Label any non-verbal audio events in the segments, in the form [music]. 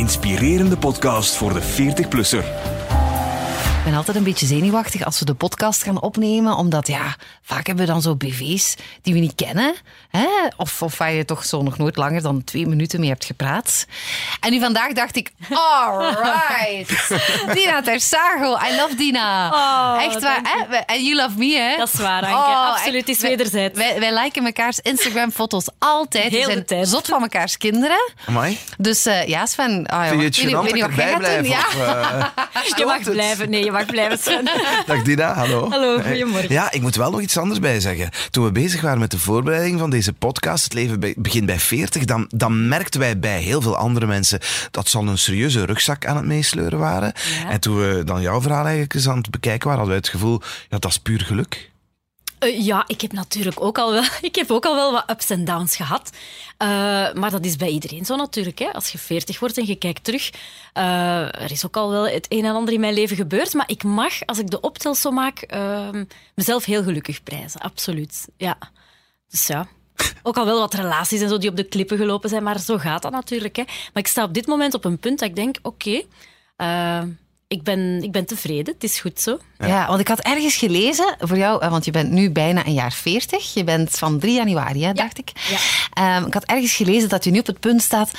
Inspirerende podcast voor de 40-plusser. Ik ben altijd een beetje zenuwachtig als we de podcast gaan opnemen, omdat ja, vaak hebben we dan zo BV's die we niet kennen. Hè? Of, of waar je toch zo nog nooit langer dan twee minuten mee hebt gepraat. En nu vandaag dacht ik, alright. [laughs] Dina Tersago, I love Dina. Oh, Echt waar, hè? En you love me, hè? Dat is waar, Anke. Oh, Absoluut, is wederzijds. Wij, wij liken mekaars Instagram-foto's altijd. Heel we de zijn tijd. zot van mekaars kinderen. Amai. Dus eh, ja, Sven. ah, ja, Vind je het weet niet dat ik wat jij erbij gaat blijf? doen. Ja. Of, eh, [laughs] Je mag het? blijven. Nee, je mag blijven. [laughs] Dag Dina, hallo. Hallo, goedemorgen. Ja, ik moet wel nog iets anders bij zeggen. Toen we bezig waren met de voorbereiding van deze podcast, Het leven begint bij 40, dan, dan merkten wij bij heel veel andere mensen dat ze al een serieuze rugzak aan het meesleuren waren. Ja. En toen we dan jouw verhaal eigenlijk eens aan het bekijken waren, hadden wij het gevoel, ja, dat is puur geluk. Eh, ja, ik heb natuurlijk ook al wel, [laughs] ik heb ook al wel wat ups en downs gehad. Eh, maar dat is bij iedereen zo natuurlijk. Hè. Als je 40 wordt en je kijkt terug, eh, er is ook al wel het een en ander in mijn leven gebeurd. Maar ik mag, als ik de optelsom maak, eh, mezelf heel gelukkig prijzen. Absoluut. Ja. Dus ja. Ook al wel wat relaties en zo die op de klippen gelopen zijn, maar zo gaat dat natuurlijk. Hè. Maar ik sta op dit moment op een punt dat ik denk: oké, ik, ben, ik ben tevreden, het is goed zo. Ja, want ik had ergens gelezen voor jou, eh, want je bent nu bijna een jaar 40. Je bent van 3 januari, hè, dacht ik. Ja. Ehm, ik had ergens gelezen dat je nu op het punt staat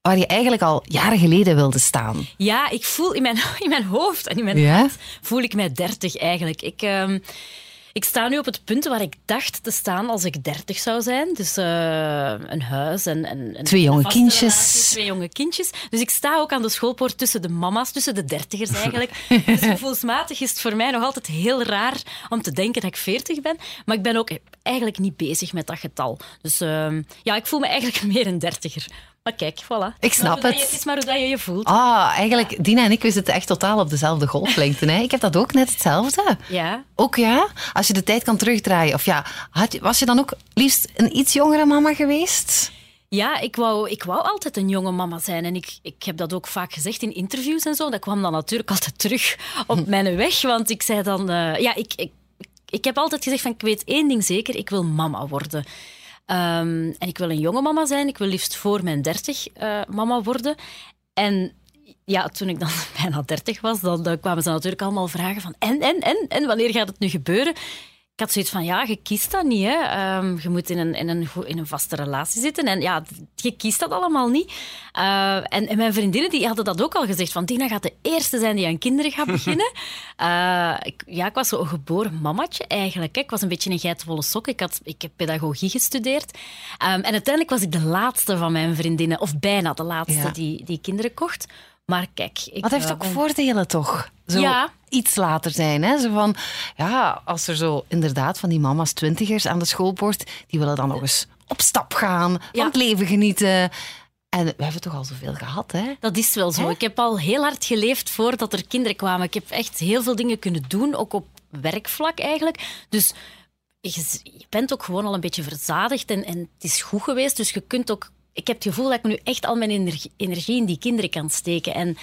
waar je eigenlijk al jaren geleden wilde staan. Ja, ik voel in mijn, [laughs] in mijn hoofd en in mijn hart voel ik mij dertig eigenlijk. Ik, ehm, ik sta nu op het punt waar ik dacht te staan als ik dertig zou zijn. Dus eh, een huis en... en en Twee jonge kindjes. Twee jonge kindjes. Dus ik sta ook aan de schoolpoort tussen de mama's, tussen de dertigers eigenlijk. [laughs] dus gevoelsmatig is het voor mij nog altijd heel raar om te denken dat ik veertig ben. Maar ik ben ook eigenlijk niet bezig met dat getal. Dus ehm, ja, ik voel me eigenlijk [laughs] meer een dertiger. Maar kijk, voilà. Ik snap het. je- Het is maar hoe dat je je voelt. Ah, eigenlijk, Dina en ik, we zitten echt totaal op dezelfde golflengte. Hè? Ik heb dat ook net hetzelfde. Ja, Ook ja, als je de tijd kan terugdraaien. Of ja, had was je dan ook liefst een iets jongere mama geweest? Ja, ik wou, ik wou altijd een jonge mama zijn. En ik, ik heb dat ook vaak gezegd in interviews en zo. Dat kwam dan natuurlijk altijd terug op mijn weg. Want ik zei dan... eh, ja, ik, ik, ik heb altijd gezegd van... Ik weet één ding zeker. Ik wil mama worden. Ehm, en ik wil een jonge mama zijn. Ik wil liefst voor mijn dertig eh, mama worden. En ja, toen ik dan [laughs] bijna dertig was, dan, dan kwamen ze natuurlijk allemaal vragen van... En, en, en, en, wanneer gaat het nu gebeuren? Ik had zoiets van, ja, je kiest dat niet. Hè. Ehm, je moet in een, in, een, in een vaste relatie zitten. En ja, je kiest dat allemaal niet. Eh, en, en mijn vriendinnen die hadden dat ook al gezegd. Van, Dina gaat de eerste zijn die aan kinderen gaat [laughs] beginnen. Eh, ik, ja, ik was zo'n geboren mamatje eigenlijk. Hè. Ik was een beetje een geitenwolle sok. Ik, had, ik heb pedagogie gestudeerd. Ehm, en uiteindelijk was ik de laatste van mijn vriendinnen. Of bijna de laatste Ja. die, die kinderen kocht. Maar kijk... Ik, Dat heeft ook voordelen, toch? Zo Ja. iets later zijn. Hè? Zo van, ja, als er zo inderdaad van die mama's twintigers aan de schoolpoort, die willen dan nog eens op stap gaan, van het leven genieten. En we hebben toch al zoveel gehad, hè? Dat is wel zo. Hè? Ik heb al heel hard geleefd voordat er kinderen kwamen. Ik heb echt heel veel dingen kunnen doen, ook op werkvlak eigenlijk. Dus je, bent ook gewoon al een beetje verzadigd en, en het is goed geweest. Dus je kunt ook... Ik heb het gevoel dat ik nu echt al mijn energie, energie in die kinderen kan steken. En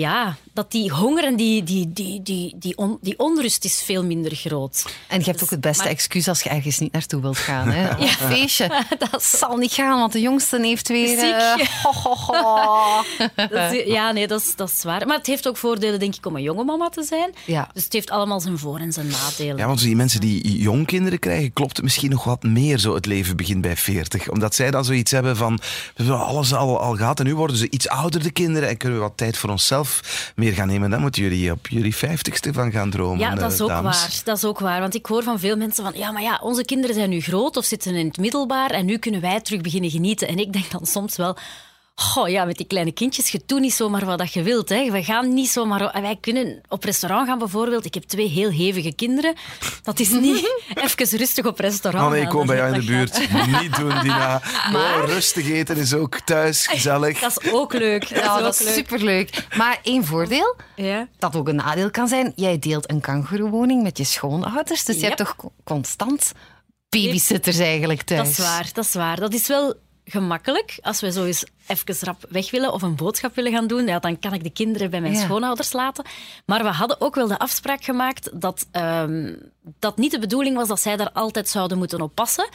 ja, dat die honger en die, die, die, die, die, on- die onrust is veel minder groot. En je hebt Dus- ook het beste maar- excuus als je ergens niet naartoe wilt gaan. Hè? [laughs] Op een feestje. [laughs] Dat zal niet gaan, want de jongste heeft weer... eh, Ziek. [laughs] ho, ho, ho. Dat is- ja, nee, dat is, dat is waar. Maar het heeft ook voordelen, denk ik, om een jonge mama te zijn. Ja. Dus het heeft allemaal zijn voor- en zijn nadelen. Ja, want die mensen die jong kinderen krijgen, klopt het misschien nog wat meer zo het leven begint bij 40. Omdat zij dan zoiets hebben van, we hebben alles al, al gehad en nu worden ze iets ouder, de kinderen, en kunnen we wat tijd voor onszelf meer gaan nemen. Dan moeten jullie op jullie vijftigste van gaan dromen, Ja, dat eh, is ook dames. waar. Dat is ook waar. Want ik hoor van veel mensen van, ja, maar ja, onze kinderen zijn nu groot of zitten in het middelbaar en nu kunnen wij terug beginnen genieten. En ik denk dan soms wel, Goh, ja, met die kleine kindjes, je doet niet zomaar wat dat je wilt. Hè. We gaan niet zomaar... Wij kunnen op restaurant gaan bijvoorbeeld. Ik heb twee heel hevige kinderen. Dat is niet [laughs] even rustig op restaurant Oh nee, ik woon bij jou in de buurt. Niet doen, Dina. [laughs] Oh, rustig eten is ook thuis [laughs] gezellig. Dat is ook leuk. Dat is Ja, ook dat is leuk. superleuk. Maar één voordeel, Ja. dat ook een nadeel kan zijn. Jij deelt een kangoeroewoning met je schoonouders. Dus je hebt toch co- constant babysitters eigenlijk thuis. Dat is waar, dat is waar. Dat is wel gemakkelijk. Als we zo eens even rap weg willen of een boodschap willen gaan doen, ja, dan kan ik de kinderen bij mijn Ja. schoonouders laten. Maar we hadden ook wel de afspraak gemaakt dat ehm, dat niet de bedoeling was dat zij daar altijd zouden moeten oppassen.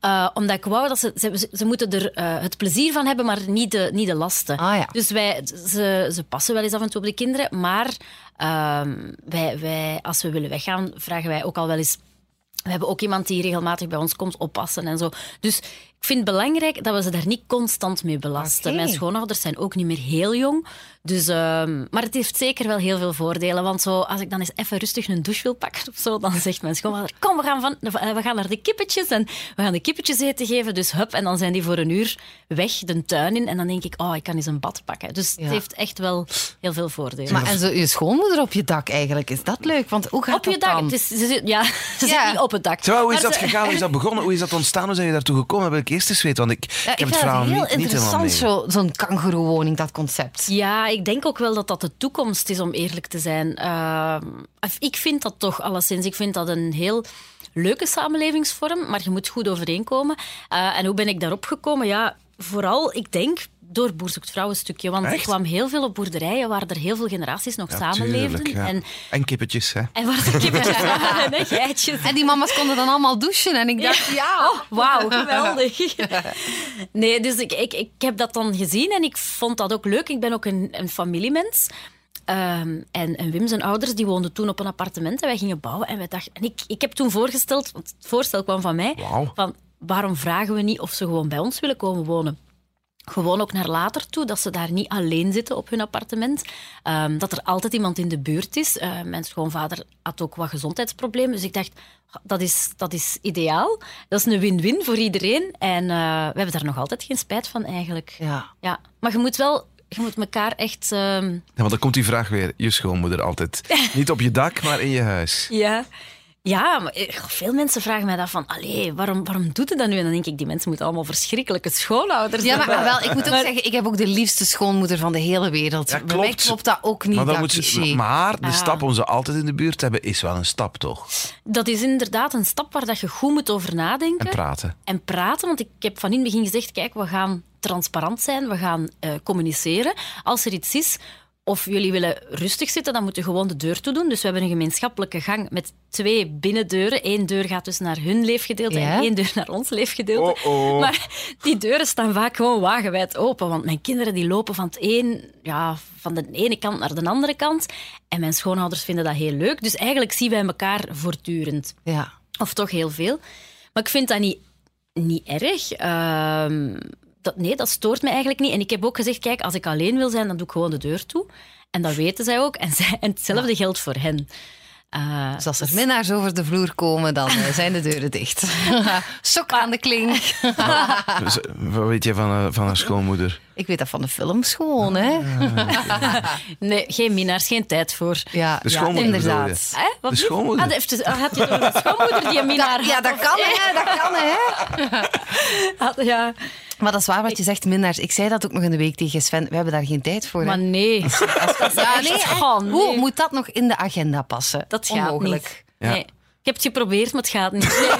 Eh, omdat ik wou dat ze, ze, ze moeten er eh, het plezier van hebben, maar niet de, niet de lasten. Ah, ja. Dus wij, ze, ze passen wel eens af en toe op de kinderen, maar ehm, wij, wij, als we willen weggaan, vragen wij ook al wel eens we hebben ook iemand die regelmatig bij ons komt oppassen en zo. Dus ik vind het belangrijk dat we ze daar niet constant mee belasten. Mijn schoonouders zijn ook niet meer heel jong. Dus, ehm, maar het heeft zeker wel heel veel voordelen. Want zo, als ik dan eens even rustig een douche wil pakken of zo, dan zegt mijn schoonvader, kom, we gaan, van, we gaan naar de kippetjes en we gaan de kippetjes eten geven. Dus hup, en dan zijn die voor een uur weg de tuin in. En dan denk ik, oh, ik kan eens een bad pakken. Dus Ja. het heeft echt wel heel veel voordelen. Maar en zo je schoonmoeder op je dak eigenlijk, is dat leuk? Want hoe gaat op je dat dak, dan? het is, ze zit, ja, [laughs] ze Ja. zit niet op het dak. Zo, hoe is Maar dat ze- gegaan? Hoe is dat begonnen? Hoe is dat ontstaan? Hoe zijn je daartoe gekomen? Ik eerst eens weten, want ik, Ja, ik heb vind het verhaal heel niet, niet helemaal interessant, zo- zo'n kangoeroewoning, dat concept. Ja, ik denk ook wel dat dat de toekomst is, om eerlijk te zijn. Uh, ik vind dat toch alleszins. Ik vind dat een heel leuke samenlevingsvorm, maar je moet goed overeenkomen. Uh, en hoe ben ik daarop gekomen? Ja, vooral, ik denk door Boer zoekt vrouw een stukje. Want ik kwam heel veel op boerderijen waar er heel veel generaties nog Ja, samenleefden. tuurlijk, ja. En, En kippetjes, hè? en waar de kippetjes [laughs] [laughs] waren en geitjes. En die mama's konden dan allemaal douchen. En ik dacht, ja. Oh, wauw, [laughs] geweldig. Nee, dus ik, ik, ik heb dat dan gezien en ik vond dat ook leuk. Ik ben ook een, een familiemens. Ehm, en, en Wim zijn ouders die woonden toen op een appartement en wij gingen bouwen. En, wij dachten, en ik, ik heb toen voorgesteld, want het voorstel kwam van mij, van waarom vragen we niet of ze gewoon bij ons willen komen wonen? Gewoon ook naar later toe, dat ze daar niet alleen zitten op hun appartement. Ehm, dat er altijd iemand in de buurt is. Eh, mijn schoonvader had ook wat gezondheidsproblemen. Dus ik dacht, dat is, dat is ideaal. Dat is een win-win voor iedereen. En eh, we hebben daar nog altijd geen spijt van eigenlijk. Ja. Ja. Maar je moet wel... Je moet elkaar echt... ehm, Ja, want dan komt die vraag weer. Je schoonmoeder altijd. [laughs] Niet op je dak, maar in je huis. Ja. Ja, maar eh, veel mensen vragen mij dat van, allee, waarom, waarom doet het dat nu? En dan denk ik, die mensen moeten allemaal verschrikkelijke schoonouders Ja, maar wel, ik moet ook zeggen, ik heb ook de liefste schoonmoeder van de hele wereld. Ja, Bij mij klopt. klopt dat ook niet, maar, dan dat moet cliché. maar de Ah. stap om ze altijd in de buurt te hebben, is wel een stap, toch? Dat is inderdaad een stap waar dat je goed moet over nadenken. En praten. En praten, want ik heb van in het begin gezegd, kijk, we gaan transparant zijn, we gaan eh, communiceren. Als er iets is, of jullie willen rustig zitten, dan moet je gewoon de deur toe doen. Dus we hebben een gemeenschappelijke gang met twee binnendeuren. Eén deur gaat dus naar hun leefgedeelte Ja. en één deur naar ons leefgedeelte. Oh, oh. Maar die deuren staan vaak gewoon wagenwijd open, want mijn kinderen die lopen van, het een, ja, van de ene kant naar de andere kant. En mijn schoonouders vinden dat heel leuk. Dus eigenlijk zien wij elkaar voortdurend. Ja. Of toch heel veel. Maar ik vind dat niet, niet erg. Ehm, dat, nee, dat stoort me eigenlijk niet. En ik heb ook gezegd, kijk, als ik alleen wil zijn, dan doe ik gewoon de deur toe. En dat weten zij ook. En, zij, en hetzelfde geldt voor hen. Eh, Dus als er minnaars over de vloer komen, dan eh, zijn de deuren dicht. [laughs] Sok aan de klink. Dus, wat weet je van, eh, van haar schoonmoeder? Ik weet dat van de films gewoon, hè? [laughs] nee, geen minnaars, geen tijd voor. Ja, De ja schoonmoeder inderdaad. Hè? Wat De schoonmoeder. Ah, heeft, had je een schoonmoeder die een minnaar Ja, had? dat kan, hè? Dat kan, hè? Had- [laughs] ja. Maar dat is waar wat je zegt, minnaars. Ik zei dat ook nog in de week tegen Sven. We hebben daar geen tijd voor. hè. Maar nee. [laughs] ja, nee. Hoe moet dat nog in de agenda passen? Dat gaat Onmogelijk. niet. Ja. Nee. Ik heb het geprobeerd, maar het gaat niet. Nee. [laughs]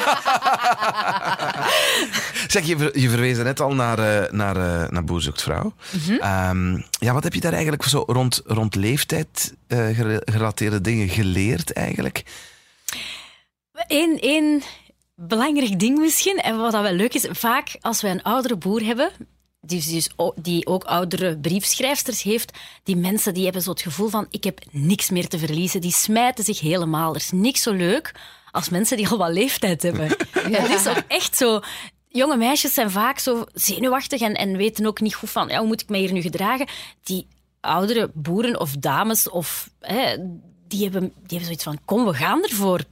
Zeg, je, ver- je verwees net al naar, eh, naar, eh, naar Boer zoekt vrouw. Mhm. Ehm, ja, wat heb je daar eigenlijk zo rond, rond leeftijd eh, gere- gerelateerde dingen geleerd eigenlijk? Eén, één belangrijk ding misschien, en wat dat wel leuk is, vaak als wij een oudere boer hebben, die, dus die ook oudere briefschrijfsters heeft, die mensen die hebben zo het gevoel van ik heb niks meer te verliezen, die smijten zich helemaal. Er is niks zo leuk als mensen die al wat leeftijd hebben. [laughs] Het is ook echt zo... Jonge meisjes zijn vaak zo zenuwachtig en, en weten ook niet goed van ja, hoe moet ik mij hier nu gedragen. Die oudere boeren of dames of, hè, die, hebben, die hebben zoiets van kom, we gaan ervoor.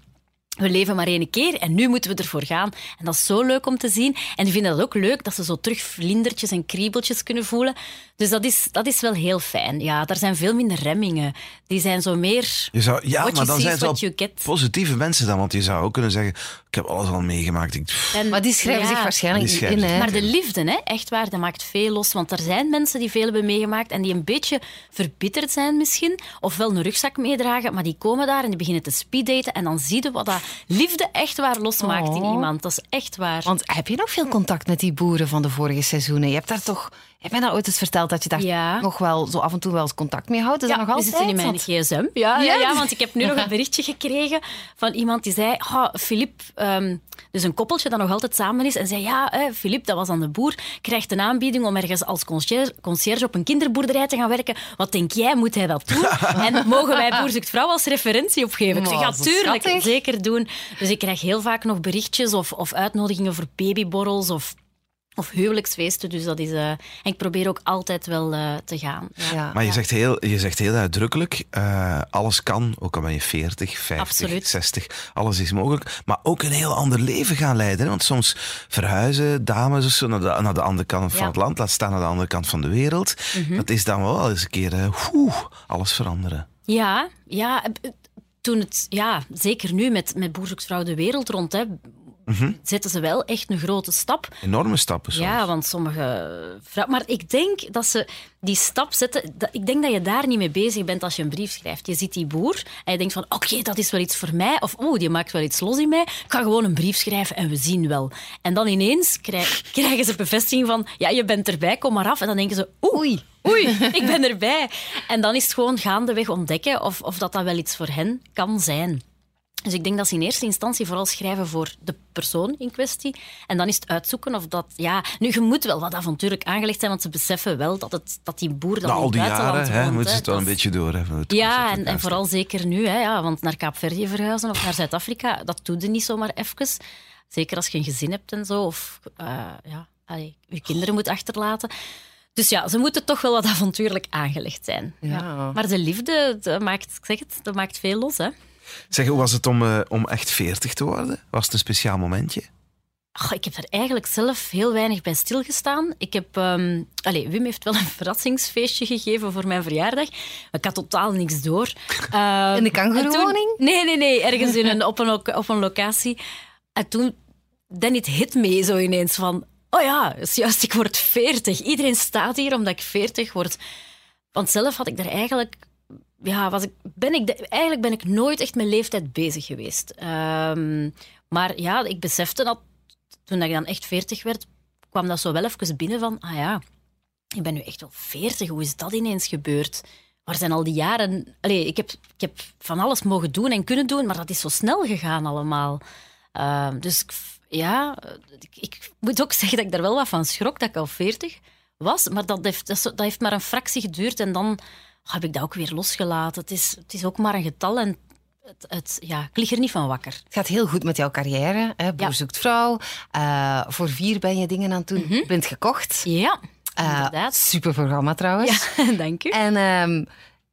We leven maar één keer en nu moeten we ervoor gaan. En dat is zo leuk om te zien. En die vinden dat ook leuk, dat ze zo terug vlindertjes en kriebeltjes kunnen voelen. Dus dat is, dat is wel heel fijn. Ja, daar zijn veel minder remmingen. Die zijn zo meer... Je zou, ja, what maar you dan see zijn ze wel positieve mensen dan. Want je zou ook kunnen zeggen, ik heb alles al meegemaakt. Ik, En- Maar die schrijven ja. zich waarschijnlijk niet in. Hè? Maar de liefde, hè, echt waar, dat maakt veel los. Want er zijn mensen die veel hebben meegemaakt en die een beetje verbitterd zijn misschien. Ofwel een rugzak meedragen, maar die komen daar en die beginnen te speeddaten. En dan zie je wat dat liefde echt waar losmaakt in Oh. iemand. Dat is echt waar. Want heb je nog veel contact met die boeren van de vorige seizoenen? Je hebt daar toch... Heb jij dat ooit eens verteld dat je daar Ja. nog wel zo af en toe wel eens contact mee houdt? Is ja, dat nog we altijd? zitten in mijn gsm. Ja, ja, Ja? want ik heb nu nog een berichtje gekregen van iemand die zei... Oh, Filip, ehm, dus een koppeltje dat nog altijd samen is. En zei, ja, hè, Filip, dat was aan de boer, krijgt een aanbieding om ergens als conciërge, conciërge op een kinderboerderij te gaan werken. Wat denk jij, moet hij dat doen? [laughs] en mogen wij Boer Zoekt Vrouw als referentie opgeven? Ik zeg, ja, tuurlijk, zeker doen. Dus ik krijg heel vaak nog berichtjes of, of uitnodigingen voor babyborrels of... Of huwelijksfeesten, dus dat is... eh, en ik probeer ook altijd wel eh, te gaan. Ja. Ja. maar je zegt, heel, je zegt heel uitdrukkelijk, eh, alles kan, ook al ben je 40, 50, Absoluut. 60, alles is mogelijk. Maar ook een heel ander leven gaan leiden. hè. Want soms verhuizen dames of zo naar de, naar de andere kant van Ja. het land, laat staan naar de andere kant van de wereld. Mhm. Dat is dan wel eens een keer, eh, oeh, alles veranderen. Ja, ja, toen het, ja zeker nu met, met Boer Zoekt Vrouw de wereld rond, hè, zetten ze wel echt een grote stap. Enorme stappen soms. Ja, want sommige vrouwen... Maar ik denk dat ze die stap zetten... Dat, ik denk dat je daar niet mee bezig bent als je een brief schrijft. Je ziet die boer en je denkt van... Oké, dat is wel iets voor mij. Of oeh, die maakt wel iets los in mij. Ik ga gewoon een brief schrijven en we zien wel. En dan ineens krijg- [laughs] krijgen ze bevestiging van... Ja, je bent erbij, kom maar af. En dan denken ze... Oei, oei, ik [laughs] ben erbij. En dan is het gewoon gaandeweg ontdekken of, of dat dat wel iets voor hen kan zijn. Dus ik denk dat ze in eerste instantie vooral schrijven voor de persoon in kwestie. En dan is het uitzoeken of dat... Ja, nu, je moet wel wat avontuurlijk aangelegd zijn, want ze beseffen wel dat, het, dat die boer dan in al die jaren hè, woont. moeten ze het wel een beetje door hebben. Het Ja, en, vooral zeker nu. Hè, ja, want naar Kaapverdië verhuizen of naar Zuid-Afrika, dat doe je niet zomaar even. Zeker als je een gezin hebt en zo. Of eh, ja, allee, je kinderen moet achterlaten. Dus ja, ze moeten toch wel wat avontuurlijk aangelegd zijn. Ja. Maar de liefde, dat maakt, ik zeg het, dat maakt veel los. Hè. Zeg, hoe was het om, eh, om echt 40 te worden? Was het een speciaal momentje? Ik heb daar eigenlijk zelf heel weinig bij stilgestaan. Ik heb, ehm allez, Wim heeft wel een verrassingsfeestje gegeven voor mijn verjaardag. Maar ik had totaal niks door. Ehm, In de kangoeroewoning? Nee, nee, nee. Ergens in een, op, een, op een locatie. En toen, it hit me zo ineens van... Oh ja, is juist, ik word 40. Iedereen staat hier omdat ik 40 word. Want zelf had ik daar eigenlijk... Ja, was ik, ben ik eigenlijk ben ik nooit echt met leeftijd bezig geweest. Ehm, maar ja, ik besefte dat toen ik dan echt 40 werd, kwam dat zo wel even binnen van... Ah ja, ik ben nu echt wel 40. Hoe is dat ineens gebeurd? Waar zijn al die jaren... Allee, ik, heb, ik heb van alles mogen doen en kunnen doen, maar dat is zo snel gegaan allemaal. Ehm, dus ja, ik, ik moet ook [laughs] zeggen dat ik daar wel wat van schrok dat ik al 40 was. Maar dat heeft, dat heeft maar een fractie geduurd en dan heb ik dat ook weer losgelaten. Het is, het is ook maar een getal en het, het, ja, ik lig er niet van wakker. Het gaat heel goed met jouw carrière. Hè? Boer Ja. zoekt vrouw. Eh, voor vier ben je dingen aan het doen. Bent gekocht. Ja, Eh, inderdaad. super programma trouwens. Ja, [laughs] dank u. En ehm,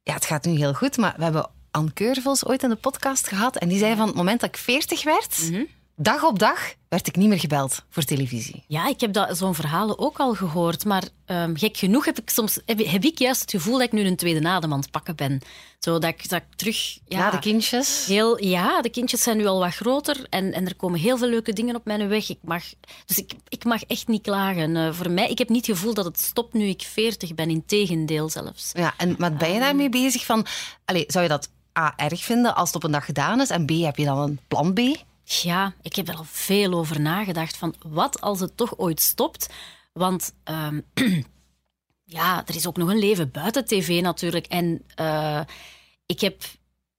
ja, het gaat nu heel goed. Maar we hebben Anne Keurvels ooit in de podcast gehad. En die zei van het moment dat ik 40 werd, dag op dag, werd ik niet meer gebeld voor televisie. Ja, ik heb dat- zo'n verhalen ook al gehoord. Maar ehm, gek genoeg heb ik soms heb, heb ik juist het gevoel dat ik nu een tweede adem aan het pakken ben. Zo dat ik, dat ik terug... Ja, Ja, de kindjes. Heel, ja, de kindjes zijn nu al wat groter en, en er komen heel veel leuke dingen op mijn weg. Ik mag, dus ik, ik mag echt niet klagen. Eh, voor mij, ik heb niet het gevoel dat het stopt nu ik 40 ben. Integendeel zelfs. Ja, en maar ben je daarmee bezig van... Allez, zou je dat A, erg vinden als het op een dag gedaan is? En B, heb je dan een plan B? Ja, ik heb er al veel over nagedacht. Van wat als het toch ooit stopt? Want ehm, [clears throat] ja, er is ook nog een leven buiten tv natuurlijk. En eh, ik heb.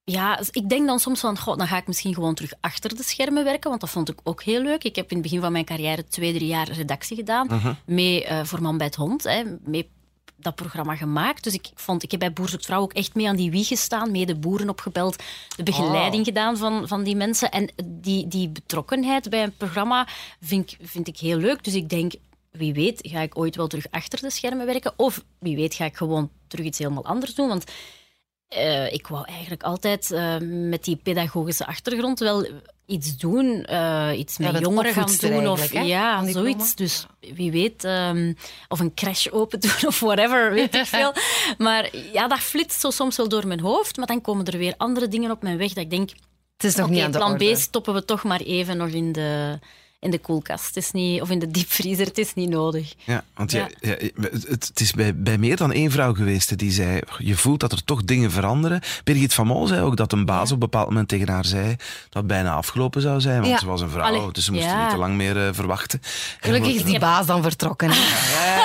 Ja, ik denk dan soms van, goh, dan ga ik misschien gewoon terug achter de schermen werken, want dat vond ik ook heel leuk. Ik heb in het begin van mijn carrière twee, drie jaar redactie gedaan, mee eh, voor Man bij het Hond, hè, mee dat programma gemaakt. Dus ik vond, ik heb bij Boer Zoekt Vrouw ook echt mee aan die wieg gestaan, mee de boeren opgebeld, de begeleiding gedaan van, van die mensen. En die, die betrokkenheid bij een programma vind, ik- vind ik heel leuk. Dus ik denk, wie weet ga ik ooit wel terug achter de schermen werken. Of wie weet ga ik gewoon terug iets helemaal anders doen. Want eh, ik wou eigenlijk altijd eh, met die pedagogische achtergrond wel iets doen, eh, iets met dat jongeren gaan doen. Of, hè, ja, van zoiets. Dus wie weet, ehm, of een crash open doen of whatever, weet ik veel. [laughs] Maar ja, dat flitst zo soms wel door mijn hoofd. Maar dan komen er weer andere dingen op mijn weg dat ik denk... Het is nog niet aan de plan orde. B stoppen we toch maar even nog in de, in de koelkast. Het is niet, of in de diepvriezer, het is niet nodig. Ja, want Ja. je- ja, het, het is bij, bij meer dan één vrouw geweest die zei, je voelt dat er toch dingen veranderen. Birgit van Mol zei ook dat een baas op een bepaald moment tegen haar zei dat het bijna afgelopen zou zijn, want Ja. ze was een vrouw, Allee, dus ze moesten ja. niet te lang meer eh, verwachten. En Gelukkig is die baas dan vertrokken. [laughs]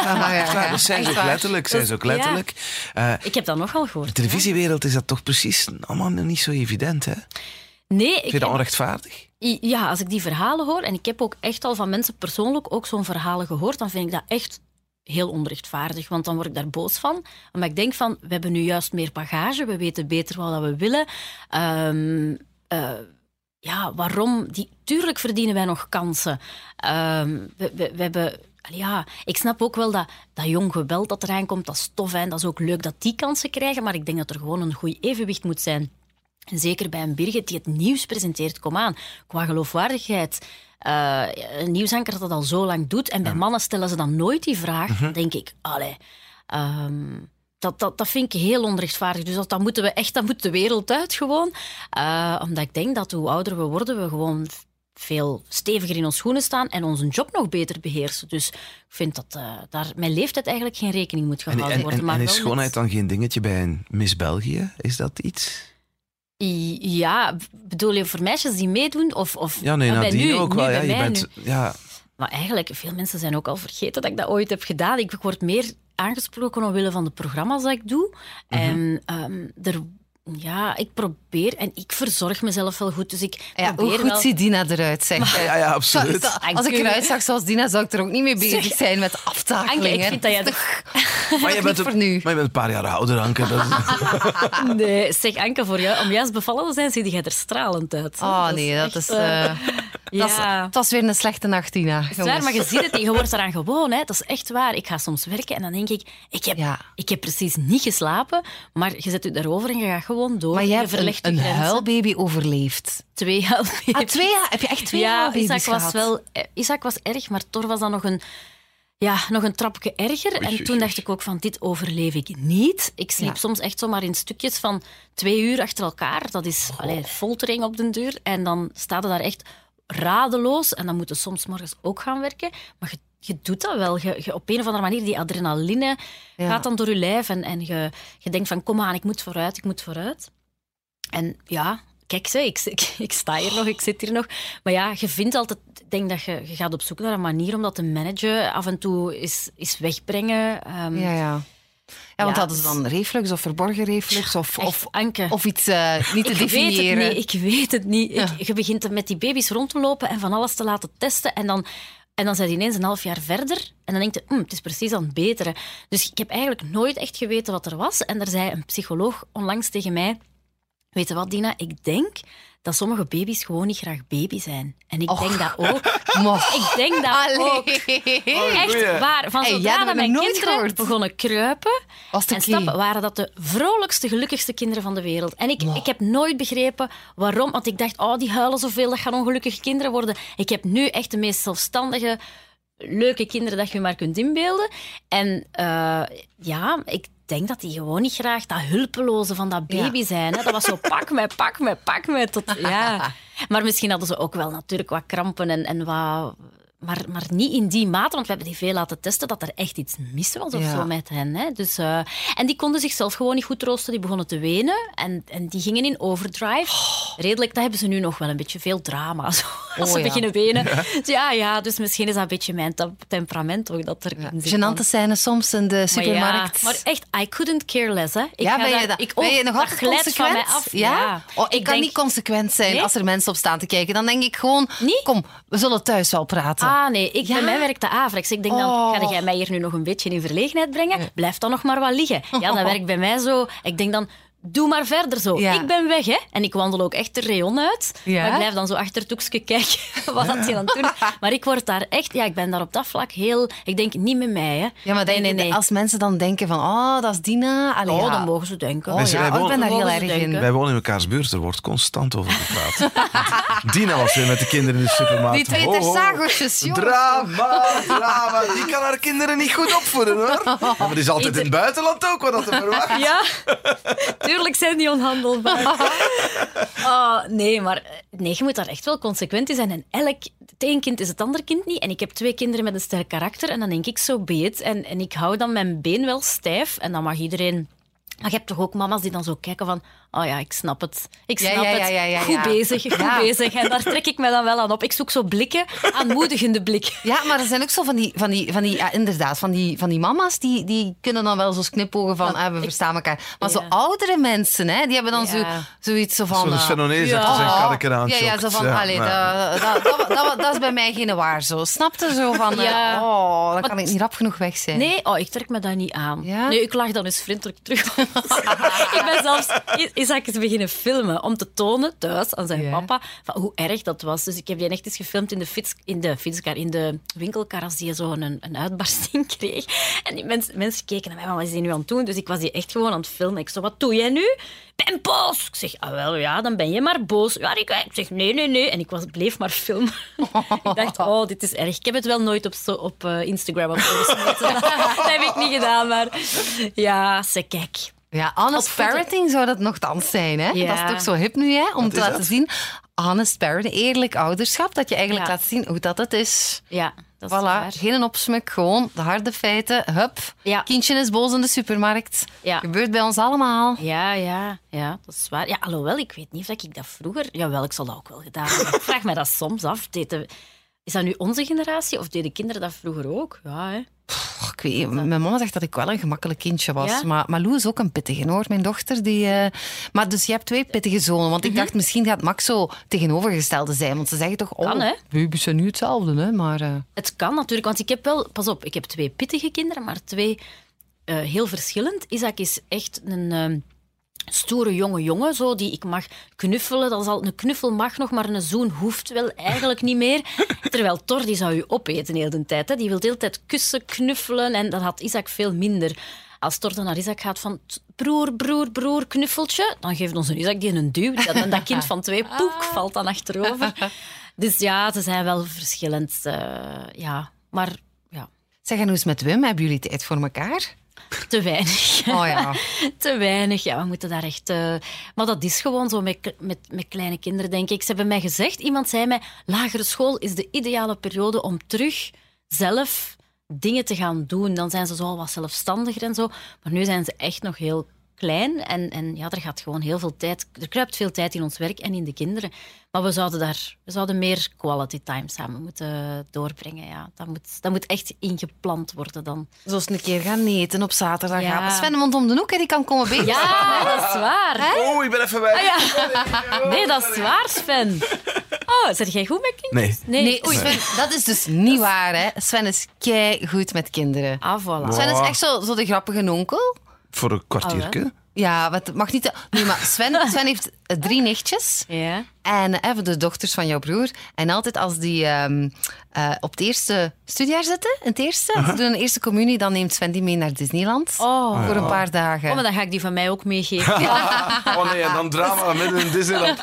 Ja, dat zijn ze ook letterlijk. Zijn ze ook Ja. letterlijk. Eh, Ik heb dat nogal de gehoord. televisiewereld is dat toch precies allemaal niet zo evident, hè? Nee, Vind ik je dat heb- onrechtvaardig? Ja, als ik die verhalen hoor, en ik heb ook echt al van mensen persoonlijk ook zo'n verhalen gehoord, dan vind ik dat echt heel onrechtvaardig, want dan word ik daar boos van. Omdat ik denk van, we hebben nu juist meer bagage, we weten beter wat we willen. Ehm, eh, ja, waarom? Die, tuurlijk verdienen wij nog kansen. Ehm, we, we, hebben... Ja, ik snap ook wel dat, dat jong geweld dat eraan komt, dat is tof en dat is ook leuk dat die kansen krijgen, maar ik denk dat er gewoon een goed evenwicht moet zijn. Zeker bij een Birgit die het nieuws presenteert, kom aan, qua geloofwaardigheid. eh, een nieuwsanker dat dat al zo lang doet. En bij mannen stellen ze dan nooit die vraag. Dan denk ik, allee, ehm, dat, dat, dat vind ik heel onrechtvaardig. Dus dat, dat moeten we echt, dat moet de wereld uit gewoon. Eh, omdat ik denk dat hoe ouder we worden, we gewoon veel steviger in ons schoenen staan en onze job nog beter beheersen. Dus ik vind dat eh, daar met leeftijd eigenlijk geen rekening moet En, gehouden en, worden. en, maar en is met- schoonheid dan geen dingetje bij een Miss België? Is dat iets? Ja, bedoel je voor meisjes die meedoen? Of, of Ja, nee, nadien nu, ook nu wel. Ja, je mij bent, nu. ja, Maar eigenlijk, veel mensen zijn ook al vergeten dat ik dat ooit heb gedaan. Ik word meer aangesproken omwille van de programma's dat ik doe. Mhm. En ehm, er, ja, ik probeer en ik verzorg mezelf wel goed. Dus ik Ja, hoe goed wel... ziet Dina eruit, zeg. ja, ja, absoluut. Zo- Als ik eruit zag zoals Dina, zou ik er ook niet mee bezig Zeg, zijn met Anke, aftakelingen. ik vind dat jij toch... Maar je bent, een, nu. maar je bent een paar jaar ouder, Anke. Dat is- [laughs] Nee, zeg Anke, voor jou, om juist bevallen te zijn, zie jij er stralend uit. hè. Oh nee, dat echt, is... eh, eh, [laughs] dat is- ja. Het was weer een slechte nacht, Dina. Het is waar, maar je ziet het. Je wordt eraan gewoon. Hè. Dat is echt waar. Ik ga soms werken en dan denk ik... Ik heb, Ja. ik heb precies niet geslapen, maar je zet je daarover en je gaat gewoon door. Maar je hebt een, een huilbaby overleefd. Twee huilbaby's. Ah, twee, jaar- heb je echt twee ja, huilbaby's Isaac was wel... Isaac was erg, maar Thor was dan nog een... Ja, nog een trapje erger. oei, En toen oei. dacht ik ook van, dit overleef ik niet. Ik sliep Ja. soms echt zomaar in stukjes van twee uur achter elkaar. Dat is allee, foltering op den deur. En dan staat er daar echt radeloos. En dan moeten soms morgens ook gaan werken. Maar je, je doet dat wel. Je, je- op een of andere manier, die adrenaline Ja. gaat dan door je lijf. En, en je, je denkt van, kom aan, ik moet vooruit, ik moet vooruit. En ja, kijk, ze, ik, ik, ik sta hier nog, ik zit hier nog. Maar ja, je vindt altijd... Ik denk dat je, je gaat op zoek naar een manier om dat te managen. Af en toe is, is wegbrengen. Ehm, Ja, ja. Ja, want Ja, hadden ze dus- dan reflux of verborgen reflux of, of, Anke. of iets eh, niet te ik weet het definiëren? niet, ik weet het niet. Ik, je begint met die baby's rond te lopen en van alles te laten testen. En dan, en dan zijn die ineens een half jaar verder. En dan denk je, hm, het is precies aan het beteren. Dus ik heb eigenlijk nooit echt geweten wat er was. En er zei een psycholoog onlangs tegen mij... Weet je wat, Dina? Ik denk dat sommige baby's gewoon niet graag baby zijn. En ik denk dat ook. [laughs] Ik denk dat Allee. ook. Echt waar. Van Hey, zodra hebt dat mijn nooit kinderen gehoord. begonnen kruipen Was en stappen, waren dat de vrolijkste, gelukkigste kinderen van de wereld. En ik, ik heb nooit begrepen waarom. Want ik dacht, oh, die huilen zoveel, dat gaan ongelukkige kinderen worden. Ik heb nu echt de meest zelfstandige, leuke kinderen dat je je maar kunt inbeelden. En eh, ja, ik denk dat die gewoon niet graag dat hulpeloze van dat baby Ja. zijn. Hè. Dat was zo, [laughs] pak me, pak me, pak me. Tot, ja. [laughs] Maar misschien hadden ze ook wel natuurlijk wat krampen en, en wat... Maar, maar niet in die mate, want we hebben die veel laten testen dat er echt iets mis was of Ja. zo met hen. Hè. Dus, eh, en die konden zichzelf gewoon niet goed troosten. Die begonnen te wenen en, en die gingen in overdrive. Redelijk, dat hebben ze nu nog wel een beetje veel drama. [laughs] Zo, als Oh, ze ja. beginnen wenen. Ja. ja, dus misschien is dat een beetje mijn te- temperament ook dat zit. Genante scènes soms in de Maar supermarkt. Ja, maar echt, I couldn't care less. Hè. Ik ja, ga ben je, daar- dat, ik ben je nog altijd consequent? van mij af. Ja? Oh, ik, kan denk- niet consequent zijn Nee? als er mensen op staan te kijken. Dan denk ik gewoon, kom, we zullen thuis wel praten. Ah, nee. Ik, Ja? Bij mij werkt de Avrex. Ik denk Oh. dan, ga jij mij hier nu nog een beetje in verlegenheid brengen? Blijf dan nog maar wat liggen. Ja, dan [laughs] werkt bij mij zo... Ik denk dan, doe maar verder zo. Ja. Ik ben weg, hè. En ik wandel ook echt de rayon uit. Ja. Maar ik blijf dan zo achter het hoekje kijken [laughs] wat dat hij aan het doen. [laughs] Maar ik word daar echt... Ja, ik ben daar op dat vlak heel... Ik denk, niet met mij, hè. Ja, maar nee, nee, nee. als mensen dan denken van, oh, dat is Dina. Allee, Oh, ja. dan mogen ze denken. Oh, ja, wij oh, ik ben wonen- daar heel erg in. Wij wonen in elkaars buurt, er wordt constant over gepraat. [laughs] Dina was weer met de kinderen in de supermarkt. Die twee Oh, oh. tersagosjes, jongens. Drama, drama. Die kan haar kinderen niet goed opvoeden, hoor. Maar die is altijd in het buitenland ook, wat dat te verwachten. Ja, tuurlijk zijn die onhandelbaar. Oh, [laughs] nee, maar eh, nee, je moet daar echt wel consequent in zijn. En elk, het een kind is het andere kind niet. En ik heb twee kinderen met een sterk karakter. En dan denk ik zo beet. En, en ik hou dan mijn been wel stijf. En dan mag iedereen... Maar je hebt toch ook mama's die dan zo kijken van... Oh ja, ik snap het. Ik snap ja, het. ja, ja, ja, goed ja. bezig, goed Ja. bezig. En daar trek ik me dan wel aan op. Ik zoek zo blikken, aanmoedigende blikken. Ja, maar er zijn ook zo van die, van die, van die ja, inderdaad, van die, van die mama's, die, die kunnen dan wel zo knipogen van, ah, we verstaan elkaar. Maar zo oudere mensen, hè, die hebben dan zo, zoiets zo van... Zo'n achter zijn aan ja, ja, zo van, allee, dat, dat, dat, dat, dat is bij mij geen waar zo. Snapte zo van, eh, Ja. oh, dan kan ik niet rap genoeg weg zijn. Nee, oh, ik trek me daar niet aan. Ja? Nee, ik lag dan eens vriendelijk terug. [laughs] ik ben zelfs Isaac eens beginnen filmen om te tonen thuis aan zijn papa van hoe erg dat was. Dus ik heb die echt eens gefilmd in de, fiets, in de fietskar, in de winkelkar als die zo een, een uitbarsting [laughs] kreeg. En die mensen, mensen keken naar mij, "Maar wat is die nu aan het doen? Dus ik was die echt gewoon aan het filmen. Ik zo, wat doe jij nu? Ben boos! Ik zeg, ah wel, ja, dan ben je maar boos. Ja, ik, ik zeg, nee, nee, nee. En ik was, bleef maar filmen. [laughs] ik dacht, oh, dit is erg. Ik heb het wel nooit op, zo, op eh, Instagram of zo gesmeten. [laughs] dat heb ik niet gedaan, maar ja, ze kijk. Ja, honest parenting zou dat nogthans zijn, hè? Ja. Dat is toch zo hip nu, hè? Om Wat te laten dat? zien, honest parenting, eerlijk ouderschap, dat je eigenlijk Ja. laat zien hoe dat het is. Ja, dat is Voilà, waar. geen opsmuk, gewoon de harde feiten. Hup, Ja. kindje is boos in de supermarkt. Ja. Gebeurt bij ons allemaal. Ja, ja, ja, dat is waar. Ja, alhoewel, ik weet niet of ik dat vroeger... Jawel, ik zal dat ook wel gedaan hebben. Ik vraag mij dat soms af. Deed de- Is dat nu onze generatie of deden kinderen dat vroeger ook? Ja, hè? Och, ik weet, mijn mama zegt dat ik wel een gemakkelijk kindje was. Ja? Maar, maar Lou is ook een pittige, hoor. Mijn dochter, die... eh, Maar dus je hebt twee pittige zonen. Want ik dacht, misschien gaat Max zo tegenovergestelde zijn. Want ze zeggen toch... Mhm. Kan, oh, hè? baby's zijn nu hetzelfde, hè. Maar... eh, Het kan natuurlijk, want ik heb wel... Pas op, ik heb twee pittige kinderen, maar twee eh, heel verschillend. Isaac is echt een... Stoere jonge jongen, zo, die ik mag knuffelen. Dat is al, een knuffel mag nog, maar een zoen hoeft wel eigenlijk niet meer. [laughs] Terwijl Thor, die zou je opeten heel de tijd. Hè. Die wil de hele tijd kussen, knuffelen. En dat had Isaac veel minder. Als Thor dan naar Isaac gaat van "T- broer, broer, broer, knuffeltje, dan geeft onze Isaac die een duw. Dat, en dat kind van twee poek valt dan achterover. Dus ja, ze zijn wel verschillend. eh, ja, maar ja, Zeg, en hoe is het met Wim? Hebben jullie tijd voor elkaar? Te weinig. Oh ja. [laughs] Te weinig, ja, we moeten daar echt... eh, Maar dat is gewoon zo met, met, met kleine kinderen, denk ik. Ze hebben mij gezegd, iemand zei mij, lagere school is de ideale periode om terug zelf dingen te gaan doen. Dan zijn ze zo al wat zelfstandiger en zo. Maar nu zijn ze echt nog heel klein en, en ja, er gaat gewoon heel veel tijd... Er kruipt veel tijd in ons werk en in de kinderen. Maar we zouden daar... We zouden meer quality time samen moeten doorbrengen, ja. Dat moet, dat moet echt ingepland worden dan. Zoals een keer gaan eten op zaterdag. Ja. Sven woont om de hoek, hè, die kan komen bij. Ja, [laughs] dat is waar. Oh, ik ben even weg. Ah, ja. [laughs] Nee, dat is waar, Sven. Oh, zit jij goed met kinderen? Nee. Nee, Sven, dat is dus niet waar. Hè. Sven is kei goed met kinderen. Ah, voilà. Sven is echt zo, zo de grappige onkel. Voor een kwartiertje. Ja, wat mag niet. Nee, maar Sven, [laughs] Sven heeft drie nichtjes. Ja. En even de dochters van jouw broer. En altijd als die ehm, eh, op het eerste studiejaar zitten, in het eerste, als ze doen een eerste communie, dan neemt Sven die mee naar Disneyland. Oh. Voor een paar dagen. oh, maar dan ga ik die van mij ook meegeven. [laughs] Oh nee, en dan drama [laughs] midden in Disneyland.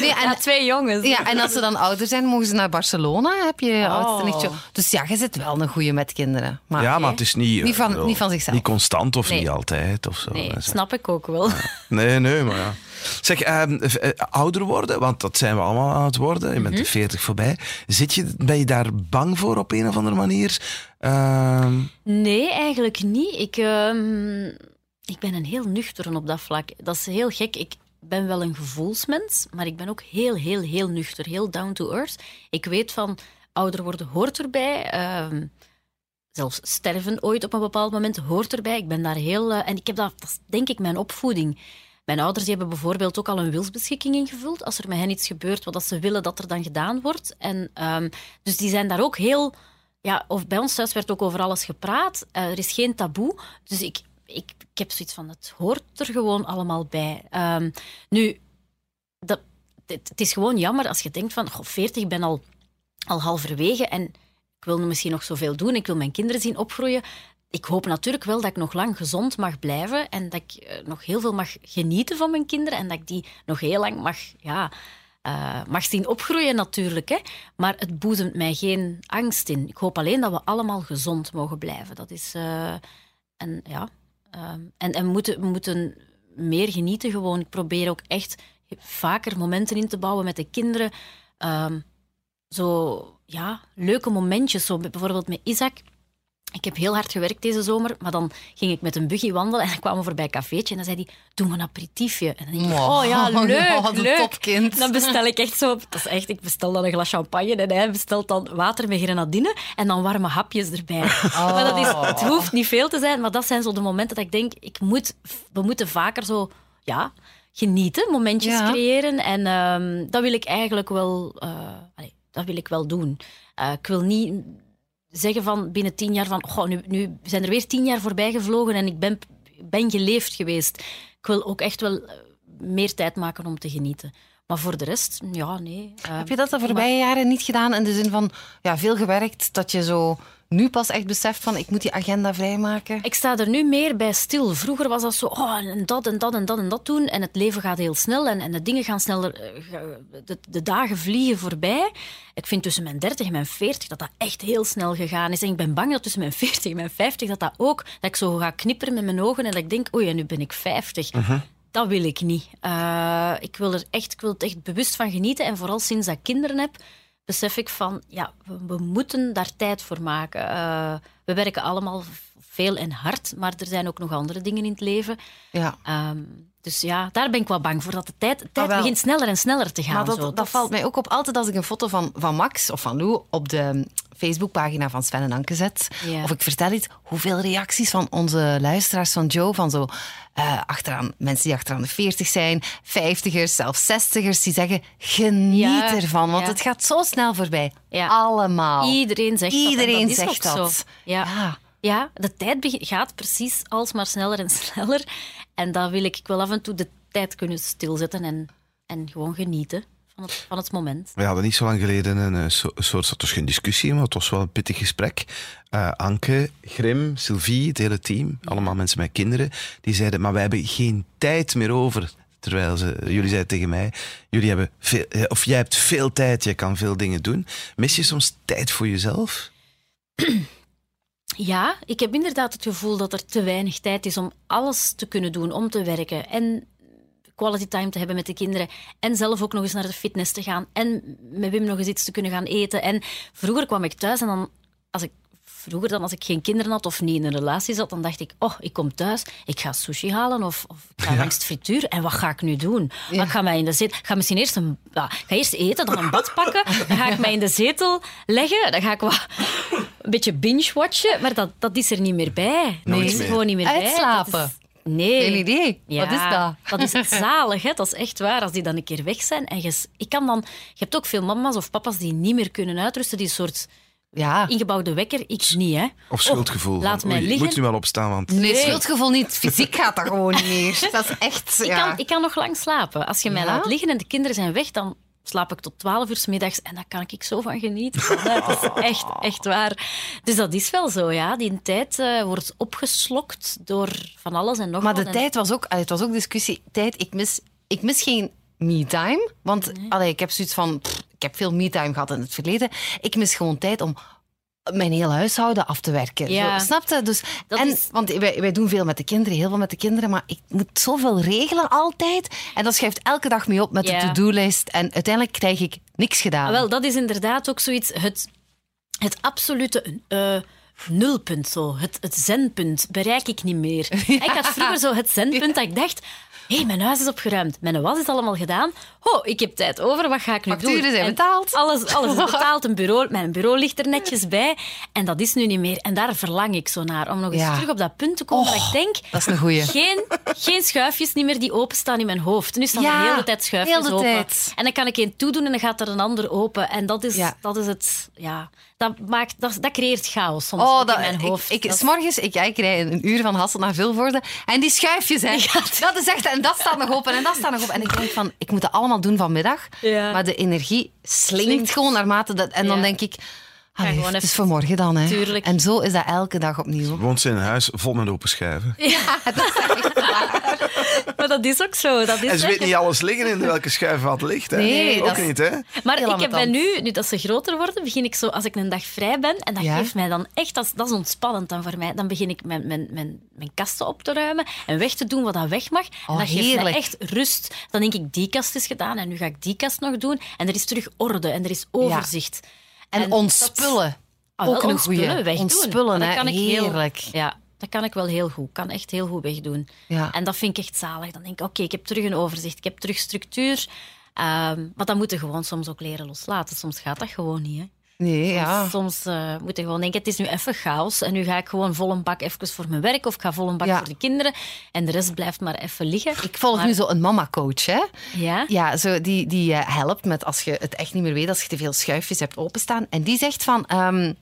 Nee, en, Ja, twee jongens. ja, en als ze dan ouder zijn, mogen ze naar Barcelona. Heb je oudste Oh. nichtje. Dus ja, je zit wel een goeie met kinderen. Maar Ja, maar het is niet... Niet van- eh, niet van zichzelf. Niet constant of Nee. niet altijd of zo. Nee, snap ik ook wel. Nee, nee, maar ja. [laughs] Zeg, ehm, eh, ouder worden, want dat zijn we allemaal aan het worden. Je bent de 40 voorbij. Zit je, ben je daar bang voor op een of andere manier? Ehm, Nee, eigenlijk niet. Ik, ehm, ik ben een heel nuchteren op dat vlak. Dat is heel gek. Ik ben wel een gevoelsmens, maar ik ben ook heel, heel, heel nuchter. Heel down to earth. Ik weet van, ouder worden hoort erbij. Zelfs sterven ooit op een bepaald moment hoort erbij. Ik ben daar heel... eh, en ik heb dat, dat is denk ik mijn opvoeding. Mijn ouders hebben bijvoorbeeld ook al een wilsbeschikking ingevuld. Als er met hen iets gebeurt wat ze willen dat er dan gedaan wordt. En, ehm, dus die zijn daar ook heel... Ja, of bij ons thuis werd ook over alles gepraat. Eh, er is geen taboe. Dus ik, ik, ik heb zoiets van, het hoort er gewoon allemaal bij. Ehm, nu, dat, het, het is gewoon jammer als je denkt van, goh, 40, ik ben al, al halverwege en ik wil misschien nog zoveel doen, ik wil mijn kinderen zien opgroeien. Ik hoop natuurlijk wel dat ik nog lang gezond mag blijven en dat ik eh, nog heel veel mag genieten van mijn kinderen en dat ik die nog heel lang mag, ja, eh, mag zien opgroeien natuurlijk. Hè. Maar het boezemt mij geen angst in. Ik hoop alleen dat we allemaal gezond mogen blijven. Dat is... eh, en ja... en en moeten, moeten meer genieten gewoon. Ik probeer ook echt vaker momenten in te bouwen met de kinderen. Zo, ja, leuke momentjes. Zo bijvoorbeeld met Isaac. Ik heb heel hard gewerkt deze zomer, maar dan ging ik met een buggy wandelen en dan kwamen we voorbij een cafeetje en dan zei hij, doe maar een aperitiefje. En dan denk ik, Wow. oh ja, leuk, [laughs] een leuk. topkind. Dan bestel ik echt zo, dat is echt, ik bestel dan een glas champagne en hij bestelt dan water met grenadine en dan warme hapjes erbij. Maar dat is, het hoeft niet veel te zijn, maar dat zijn zo de momenten dat ik denk, ik moet, we moeten vaker zo, ja, genieten, momentjes Ja. creëren en ehm, dat wil ik eigenlijk wel, eh, dat wil ik wel doen. Eh, ik wil niet zeggen van binnen tien jaar van nu, nu zijn er weer tien jaar voorbij gevlogen en ik ben, ben geleefd geweest. Ik wil ook echt wel eh, meer tijd maken om te genieten. Maar voor de rest, ja, nee. eh, Heb je dat de voorbije jaren niet gedaan? In de zin van ja, veel gewerkt, dat je zo nu pas echt beseft van ik moet die agenda vrijmaken? Ik sta er nu meer bij stil. Vroeger was dat zo, oh, en dat en dat en dat en dat doen. En het leven gaat heel snel en, en de dingen gaan sneller. eh, De, de dagen vliegen voorbij. Ik vind tussen mijn 30 en mijn 40 dat dat echt heel snel gegaan is. En ik ben bang dat tussen mijn 40 en mijn 50 dat dat ook, dat ik zo ga knipperen met mijn ogen en dat ik denk, oei, en nu ben ik 50. Dat wil ik niet. Eh, ik, wil er echt, ik wil er echt bewust van genieten. En vooral sinds dat ik kinderen heb, besef ik van, ja, we, we moeten daar tijd voor maken. Eh, we werken allemaal veel en hard, maar er zijn ook nog andere dingen in het leven. Ja. Ehm, dus ja, daar ben ik wel bang voor, dat de tijd, de tijd Ah, begint sneller en sneller te gaan. Maar dat, zo. dat, valt mij ook op altijd als ik een foto van, van Max of van Lou op de Facebookpagina van Sven en Anke zet. Ja. Of ik vertel iets, hoeveel reacties van onze luisteraars van Joe, van zo eh, achteraan, mensen die achteraan de 40 zijn, 50ers, zelfs 60ers, die zeggen: geniet Ja, ervan, want ja. het gaat zo snel voorbij. Ja. Allemaal. Iedereen zegt Iedereen dat is zegt dat. Ja. Ja. De tijd gaat precies alsmaar sneller en [laughs] sneller. En dat wil ik, ik af en toe de tijd kunnen stilzetten en, en gewoon genieten van het, van het moment. We hadden niet zo lang geleden een, een soort, het was geen discussie, maar het was wel een pittig gesprek. Eh, Anke, Grim, Sylvie, het hele team, allemaal mensen met kinderen, die zeiden, maar wij hebben geen tijd meer over. Terwijl ze, jullie zeiden tegen mij, jullie hebben eh, of jij hebt veel tijd, je kan veel dingen doen. Mis je soms tijd voor jezelf? Ja, ik heb inderdaad het gevoel dat er te weinig tijd is om alles te kunnen doen, om te werken en quality time te hebben met de kinderen en zelf ook nog eens naar de fitness te gaan en met Wim nog eens iets te kunnen gaan eten. En vroeger kwam ik thuis en dan, als ik vroeger dan als ik geen kinderen had of niet in een relatie zat, dan dacht ik, oh, ik kom thuis, ik ga sushi halen of, of ik ga langs het frituur en wat ga ik nu doen? Ik ga mij in de zetel, ga misschien eerst een, ja, ik ga eerst eten, dan een bad pakken, dan ga ik mij in de zetel leggen, dan ga ik wat, een beetje binge-watchen, maar dat, dat is er niet meer bij. Dat Nooit is er gewoon niet meer bij. Uitslapen? Dat is- nee. Geen idee. Ja, Wat is dat? Dat is zalig, hè? dat is echt waar. Als die dan een keer weg zijn. En je, ik kan dan, je hebt ook veel mama's of papa's die niet meer kunnen uitrusten, die een soort Ja. ingebouwde wekker. Ik niet, hè. Of schuldgevoel? Oh, laat van, mij oei, ik liggen. moet nu wel opstaan, want... Nee, schuldgevoel niet. Fysiek gaat dat gewoon niet meer. [laughs] Dat is echt... Ik, ja. kan, ik kan nog lang slapen. Als je mij Ja? laat liggen en de kinderen zijn weg, dan slaap ik tot 12 uur 's middags en daar kan ik zo van genieten. [laughs] Dat is echt, echt waar. Dus dat is wel zo, ja. Die tijd eh, wordt opgeslokt door van alles en nog Maar wat. de En- tijd was ook, het was ook discussie. Tijd, ik mis, ik mis geen me-time. Want allee, ik heb zoiets van, pff, ik heb veel me-time gehad in het verleden. Ik mis gewoon tijd om mijn hele huishouden af te werken. Ja. Zo, snap je? Dus, Dat en, is- Want wij, wij doen veel met de kinderen, heel veel met de kinderen, maar ik moet zoveel regelen altijd. En dat schuift elke dag mee op met Ja. de to-do-lijst. En uiteindelijk krijg ik niks gedaan. Ah, wel, dat is inderdaad ook zoiets, het, het absolute eh, nulpunt, zo. Het, het zenpunt bereik ik niet meer. [laughs] Ik had vroeger zo het zenpunt dat ik dacht, hé, hey, mijn huis is opgeruimd, mijn was is allemaal gedaan. Oh, ik heb tijd over, wat ga ik nu doen? Zijn betaald. Alles, alles is [laughs] betaald, een bureau, mijn bureau ligt er netjes bij. En dat is nu niet meer. En daar verlang ik zo naar, om nog eens Ja. terug op dat punt te komen. Dat ik denk, dat is een goeie. Geen, geen schuifjes niet meer die openstaan in mijn hoofd. Nu staan Ja, er de hele tijd schuifjes open. tijd. En dan kan ik één toedoen en dan gaat er een ander open. En dat is, dat is het... Ja, dat, maakt, dat, dat creëert chaos soms Oh, dat, in mijn hoofd. Ik, ik, Dat is- s'morgens, ik, ja, ik rij een uur van Hasselt naar Vilvoorde. En die schuifjes, hè. Dat is echt... En dat staat nog open en dat staat nog open. En ik denk van, ik moet dat allemaal doen vanmiddag. Ja. Maar de energie slinkt, Slinkt. gewoon naarmate dat... En dan denk ik... Ah, gewoon het is even- voor morgen dan, hè. Tuurlijk. En zo is dat elke dag opnieuw. Woont ze in een huis vol met open schuiven. Maar dat is ook zo. Dat is En ze echt- weet niet alles liggen in welke schuif wat ligt. Hè? Nee, ook dat is- niet, hè? Maar Heel ik heb bij nu, nu dat ze groter worden, begin ik zo, als ik een dag vrij ben, en dat Ja? geeft mij dan echt, dat is, dat is ontspannend dan voor mij, dan begin ik mijn, mijn, mijn, mijn kasten op te ruimen en weg te doen wat dat weg mag. Oh, en dat geeft heerlijk. mij echt rust. Dan denk ik, die kast is gedaan en nu ga ik die kast nog doen. En er is terug orde en er is overzicht. En, En dat- ontspullen. Ah, ook een ontspullen, goeie. wegdoen. Ontspullen, Dat hè. kan ik heel- Heerlijk. ja, dat kan ik wel heel goed. Kan echt heel goed wegdoen. Ja. En dat vind ik echt zalig. Dan denk ik, oké, ik heb terug een overzicht. Ik heb terug structuur. Ehm maar dan moet je gewoon soms ook leren loslaten. Soms gaat dat gewoon niet. Hè. Nee, ja. Soms eh, moet je gewoon denken, het is nu even chaos. En nu ga ik gewoon vol een bak even voor mijn werk. Of ik ga vol een bak Ja. voor de kinderen. En de rest blijft maar even liggen. Ik volg Maar- nu zo een mama-coach, hè. Ja? Ja, zo, die, die eh, helpt met als je het echt niet meer weet, als je te veel schuifjes hebt openstaan. En die zegt van, ehm,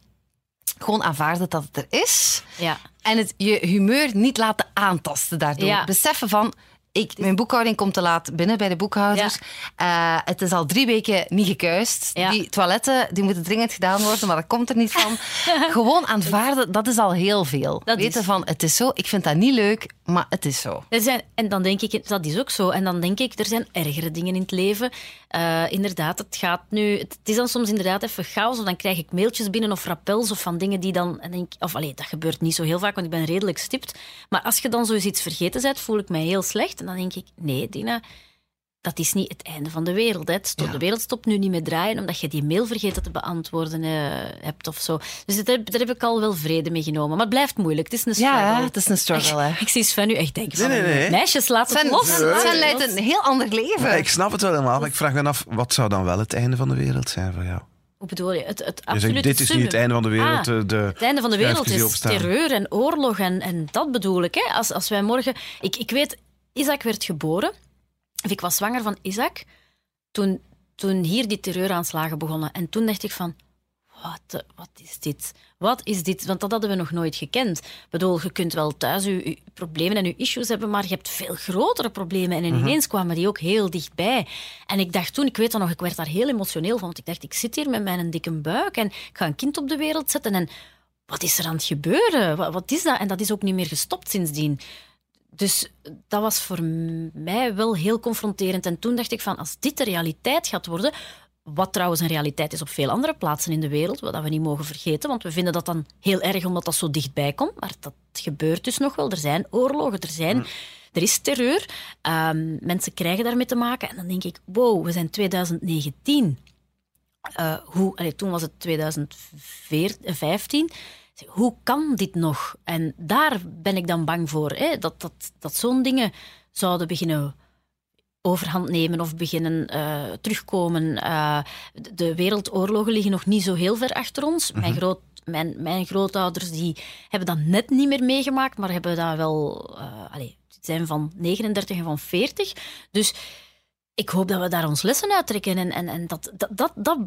gewoon aanvaarden dat het er is. Ja. En het, je humeur niet laten aantasten daardoor. Ja. Beseffen van, ik, mijn boekhouding komt te laat binnen bij de boekhouders. Eh, het is al drie weken niet gekuist. Ja. Die toiletten die moeten dringend gedaan worden, maar dat komt er niet van. [laughs] Gewoon aanvaarden, dat is al heel veel. Dat Weten is- van, het is zo, ik vind dat niet leuk, maar het is zo. Er zijn, en dan denk ik, dat is ook zo. En dan denk ik, er zijn ergere dingen in het leven. Eh, inderdaad, het gaat nu. Het is dan soms inderdaad even chaos. Of dan krijg ik mailtjes binnen of rappels of van dingen die dan. En denk, of allee, dat gebeurt niet zo heel vaak, want ik ben redelijk stipt. Maar als je dan zoiets vergeten bent, voel ik mij heel slecht. En dan denk ik, nee, Dina. Dat is niet het einde van de wereld. Hè. Het sto- Ja. De wereld stopt nu niet met draaien omdat je die mail vergeten te beantwoorden eh, hebt of zo. Dus daar, daar heb ik al wel vrede mee genomen. Maar het blijft moeilijk. Het is een struggle. Ja, het is een struggle, hè. Ik zie Sven nu echt denken van, Nee, nee, nee. meisjes, laat het Sven, los. Sven, het leidt een heel ander leven. Ja, ik snap het wel helemaal, maar ik vraag me af, wat zou dan wel het einde van de wereld zijn voor jou? Hoe bedoel je? Het, het absolute zegt, dit is niet het einde van de wereld. Ah, de, de Het einde van de wereld is opstaan. terreur en oorlog en, en dat bedoel ik. Hè. Als, als wij morgen... Ik, ik weet, Isaac werd geboren. Of ik was zwanger van Isaac toen, toen hier die terreuraanslagen begonnen. En toen dacht ik van... Wat, wat is dit? Wat is dit? Want dat hadden we nog nooit gekend. Ik bedoel, je kunt wel thuis je, je problemen en je issues hebben, maar je hebt veel grotere problemen. En ineens kwamen die ook heel dichtbij. En ik dacht toen, ik weet dat nog, ik werd daar heel emotioneel van. Want ik dacht, ik zit hier met mijn dikke buik en ik ga een kind op de wereld zetten. En wat is er aan het gebeuren? Wat, wat is dat? En dat is ook niet meer gestopt sindsdien. Dus dat was voor mij wel heel confronterend. En toen dacht ik van, als dit de realiteit gaat worden, wat trouwens een realiteit is op veel andere plaatsen in de wereld, wat we niet mogen vergeten, want we vinden dat dan heel erg omdat dat zo dichtbij komt, maar dat gebeurt dus nog wel. Er zijn oorlogen, er, zijn, er is terreur, Ehm, mensen krijgen daarmee te maken. En dan denk ik, wow, we zijn 2019. Eh, hoe, allee, toen was het 2015. Hoe kan dit nog? En daar ben ik dan bang voor. Hè? Dat, dat, dat zo'n dingen zouden beginnen overhand nemen of beginnen eh, terugkomen. Eh, de- wereldoorlogen liggen nog niet zo heel ver achter ons. Mijn, groot, mijn, mijn grootouders die hebben dat net niet meer meegemaakt, maar hebben dat wel... eh allee, ze zijn van 39 en van 40. Dus ik hoop dat we daar ons lessen uit trekken. En, en, en dat, dat, dat, dat,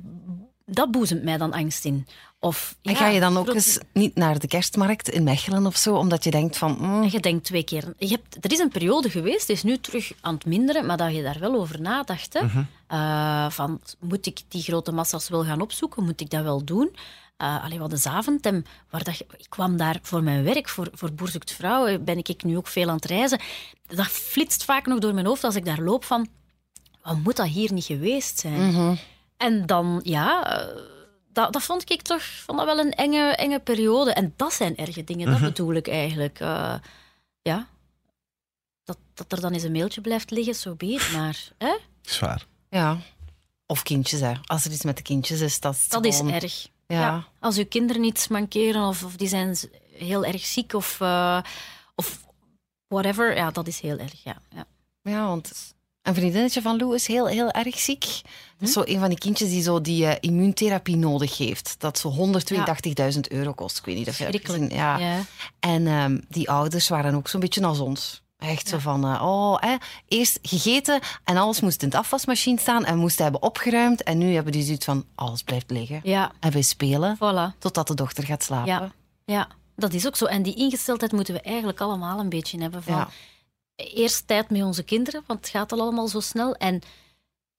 dat boezemt mij dan angst in. Of, ja, ga je dan ook eens niet naar de kerstmarkt in Mechelen of zo, omdat je denkt van... mm, Je denkt twee keer. Je hebt, er is een periode geweest, die is nu terug aan het minderen, maar dat je daar wel over nadacht. Hè? Eh, van, moet ik die grote massa's wel gaan opzoeken? Moet ik dat wel doen? Eh alleen wat de Zaventem, waar dat, ik kwam daar voor mijn werk, voor, voor Boer Zoekt Vrouw, eh, ben ik nu ook veel aan het reizen. Dat flitst vaak nog door mijn hoofd als ik daar loop van, wat moet dat hier niet geweest zijn? En dan, ja, eh, dat, dat vond ik toch vond dat wel een enge, enge periode. En dat zijn erge dingen, dat bedoel ik eigenlijk. Eh, ja, dat, dat er dan eens een mailtje blijft liggen, zo be it, maar hè? Zwaar. Ja. Of kindjes, hè. Als er iets met de kindjes is, dat is dat is erg. Ja. Als uw kinderen iets mankeren of, of die zijn heel erg ziek of, eh, of whatever, ja, dat is heel erg, ja. ja. Ja, want een vriendinnetje van Lou is heel, heel erg ziek. Dat is zo een van die kindjes die zo die eh, immuuntherapie nodig heeft. Dat zo 182.000 euro kost. Ik weet niet of je dat. Ja. Ja. En ehm, die ouders waren ook zo'n beetje als ons. Echt zo van, eh, oh, hè, eerst gegeten en alles moest in de afwasmachine staan en we moesten hebben opgeruimd. En nu hebben die zoiets van, alles blijft liggen. Ja, En wij spelen voilà. totdat de dochter gaat slapen. Ja, ja, dat is ook zo. En die ingesteldheid moeten we eigenlijk allemaal een beetje hebben. Van Ja. Eerst tijd met onze kinderen, want het gaat al allemaal zo snel. En,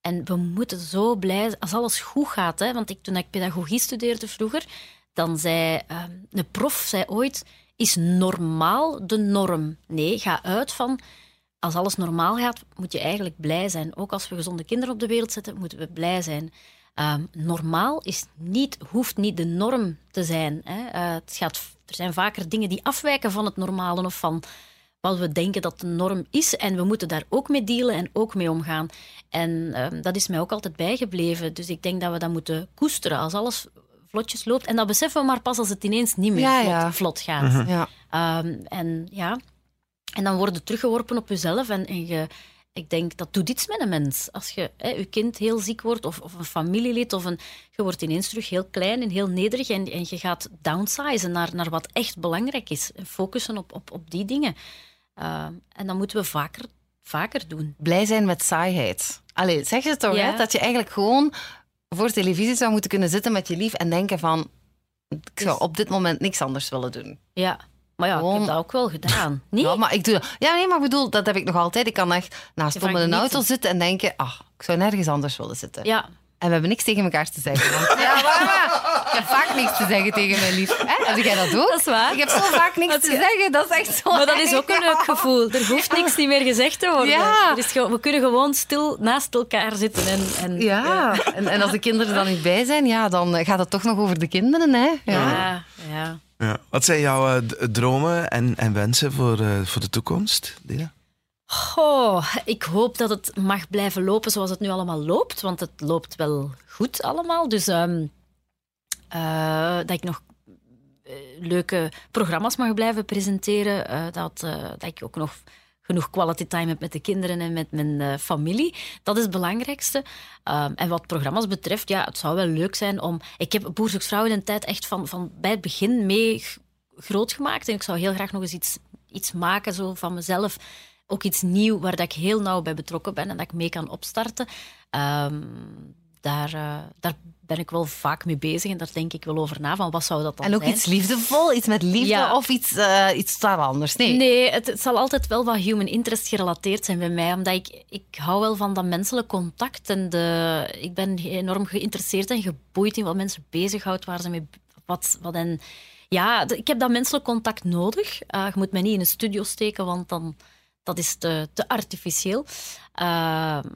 en we moeten zo blij zijn als alles goed gaat. Hè? Want ik, toen ik pedagogie studeerde vroeger, dan zei ehm, een prof zei ooit: is normaal de norm? Nee, ga uit van. Als alles normaal gaat, moet je eigenlijk blij zijn. Ook als we gezonde kinderen op de wereld zetten, moeten we blij zijn. Ehm, normaal is niet, hoeft niet de norm te zijn. Hè. Eh, het gaat, er zijn vaker dingen die afwijken van het normale of van wat we denken dat de norm is. En we moeten daar ook mee dealen en ook mee omgaan. En ehm, dat is mij ook altijd bijgebleven. Dus ik denk dat we dat moeten koesteren als alles vlotjes loopt. En dat beseffen we maar pas als het ineens niet meer Ja, vlot, ja. vlot gaat. Ja. Ehm, en ja, en dan worden teruggeworpen op jezelf. En, en je, ik denk dat doet iets met een mens. Als je hè, je kind heel ziek wordt, of, of een familielid, of een, je wordt ineens terug heel klein en heel nederig. En, en je gaat downsizen naar, naar wat echt belangrijk is. En focussen op, op, op die dingen. Ehm, en dat moeten we vaker, vaker doen. Blij zijn met saaiheid. Allee, zeg je toch, Ja. hè? Dat je eigenlijk gewoon voor televisie zou moeten kunnen zitten met je lief en denken van... Ik zou op dit moment niks anders willen doen. Ja, maar ja, ik heb dat ook wel gedaan. Niet? [laughs] Ja, maar ik doe dat. Ja, nee, maar ik bedoel, dat heb ik nog altijd. Ik kan echt naast Tom in een auto zitten en denken... Ah, ik zou nergens anders willen zitten. Ja, En we hebben niks tegen elkaar te zeggen. Want, ja, maar, [laughs] ik heb vaak niks te zeggen tegen mijn lief. Hè? Heb jij dat ook? Dat is waar. Ik heb zo vaak niks te zeggen. Dat is echt zo maar dat is ook een leuk gevoel. Er hoeft niks niet meer gezegd te worden. Ja. Is we kunnen gewoon stil naast elkaar zitten. En, en, Ja, en, en als de kinderen er dan niet bij zijn, ja, dan eh, gaat het toch nog over de kinderen. Hè? Ja. Ja, ja. Ja. Wat zijn jouw eh, dromen en, en wensen voor, eh, voor de toekomst, Dina? Goh, ik hoop dat het mag blijven lopen zoals het nu allemaal loopt. Want het loopt wel goed allemaal. Dus ehm, eh, dat ik nog eh, leuke programma's mag blijven presenteren. eh, dat, dat ik ook nog genoeg quality time heb met de kinderen en met mijn familie. Dat is het belangrijkste. Ehm, en wat programma's betreft, ja, het zou wel leuk zijn om... Ik heb Boer zoekt vrouw in een tijd echt van, van bij het begin mee groot gemaakt. En ik zou heel graag nog eens iets, iets maken zo van mezelf. Ook iets nieuw waar dat ik heel nauw bij betrokken ben en dat ik mee kan opstarten. Ehm, daar, eh, daar ben ik wel vaak mee bezig en daar denk ik wel over na. Van wat zou dat dan En ook zijn? iets liefdevol, iets met liefde Ja. of iets, eh, iets totaal anders. Nee. Nee, het, het zal altijd wel wat human interest gerelateerd zijn bij mij. Omdat ik, ik hou wel van dat menselijk contact. En de, ik ben enorm geïnteresseerd en geboeid in wat mensen bezighoudt, waar ze mee... Wat, wat en, ja, ik heb dat menselijk contact nodig. Eh, je moet mij niet in een studio steken, want dan, dat is te, te artificieel. Ehm,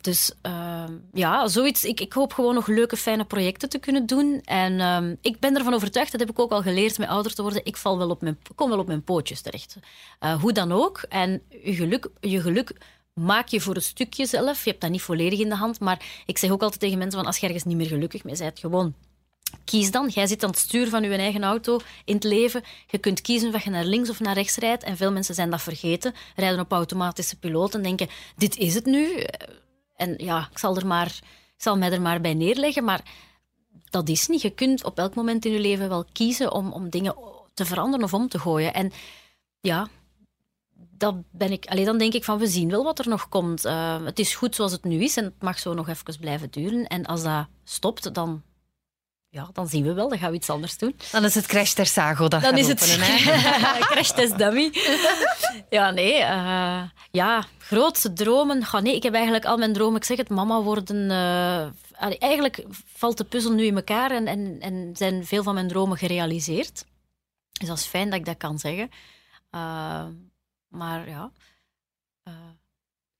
dus ehm, ja, zoiets. Ik, ik hoop gewoon nog leuke, fijne projecten te kunnen doen. En ehm, ik ben ervan overtuigd, dat heb ik ook al geleerd met ouder te worden, ik val wel op mijn, kom wel op mijn pootjes terecht. Eh, hoe dan ook. En je geluk, je geluk maak je voor een stukje zelf. Je hebt dat niet volledig in de hand. Maar ik zeg ook altijd tegen mensen, van, als je ergens niet meer gelukkig mee bent, gewoon Kies dan. Jij zit aan het stuur van je eigen auto in het leven. Je kunt kiezen of je naar links of naar rechts rijdt. En veel mensen zijn dat vergeten. Rijden op automatische piloot en denken: dit is het nu. En ja, ik zal, er maar, zal mij er maar bij neerleggen. Maar dat is niet. Je kunt op elk moment in je leven wel kiezen om, om dingen te veranderen of om te gooien. En ja, dat ben ik, allee, dan denk ik van we zien wel wat er nog komt. Eh, het is goed zoals het nu is en het mag zo nog even blijven duren. En als dat stopt, dan, ja, dan zien we wel. Dan gaan we iets anders doen. Dan is het Crash Tersago dat Dan is het openen, [laughs] crash test dummy. ja, nee. eh, ja, grootste dromen. Goh, nee, ik heb eigenlijk al mijn dromen. Ik zeg het, mama worden. eh, eigenlijk valt de puzzel nu in elkaar en, en, en zijn veel van mijn dromen gerealiseerd. Dus dat is fijn dat ik dat kan zeggen. Eh, maar ja.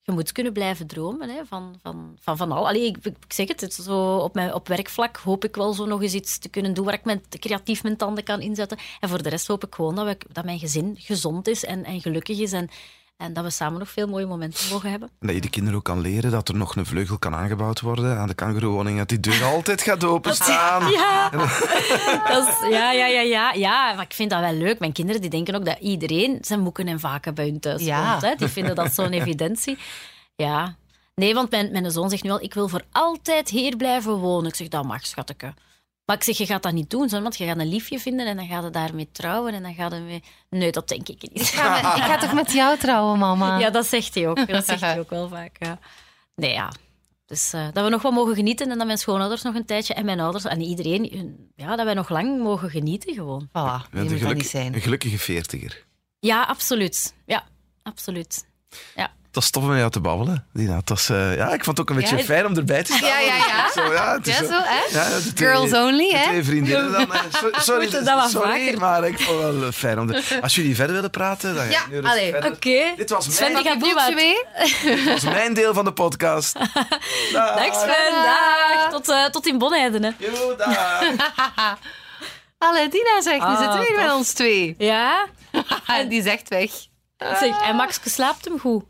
Je moet kunnen blijven dromen hè, van, van, van, van al. Allee, ik, ik zeg het, het zo op, mijn, op werkvlak hoop ik wel zo nog eens iets te kunnen doen waar ik mijn, creatief mijn tanden kan inzetten. En voor de rest hoop ik gewoon dat, dat mijn gezin gezond is en, en gelukkig is. En, en dat we samen nog veel mooie momenten mogen hebben. En dat je de kinderen ook kan leren dat er nog een vleugel kan aangebouwd worden aan de kangeroewoning, dat die deur altijd gaat openstaan. [laughs] Ja, dat is, ja, ja, ja, ja, ja. Maar ik vind dat wel leuk. Mijn kinderen die denken ook dat iedereen zijn moeken en vaken bij hun thuis Ja. woont. Hè. Die vinden dat zo'n evidentie. Ja. Nee, want mijn, mijn zoon zegt nu al, ik wil voor altijd hier blijven wonen. Ik zeg, dat mag, schatteke. Maar ik zeg, je gaat dat niet doen, zo, want je gaat een liefje vinden en dan gaat je daarmee trouwen en dan gaat je mee... Nee, dat denk ik niet. Ik ga, ik ga toch met jou trouwen, mama? Ja, dat zegt hij ook. Dat zegt hij ook wel vaak, ja. Nee, ja. Dus eh, dat we nog wat mogen genieten en dat mijn schoonouders nog een tijdje en mijn ouders en iedereen, hun- ja, dat wij nog lang mogen genieten gewoon. Voilà, Ja, geluk- niet zijn. een gelukkige veertiger. Ja, absoluut. Ja, absoluut. Ja. Tof om met jou te babbelen, Dina. Het was, eh, ja, ik vond het ook een beetje Ja, fijn om erbij te [laughs] staan. Ja, ja, ja. Zo, ja, het is Ja, zo- zo, hè? Ja, de twee- Girls only, hè? Twee vriendinnen [laughs] dan. eh, so- Sorry, dat sorry maar ik vond het wel fijn om... De, [laughs] als jullie verder willen praten, dan ga Ja, ik allee, verder. Oké. Dit was Sven, mijn, die gaat nu Boeltje uit. mee? dit was mijn deel van de podcast. Dag. Dag Sven, dag. Tot, eh, tot in Bonheiden, hè. Jo, dag. Allee, Dina zegt, die Ah, zitten weer tof. met ons twee. Ja? die zegt weg. Zeg, en Max slaapt hem goed.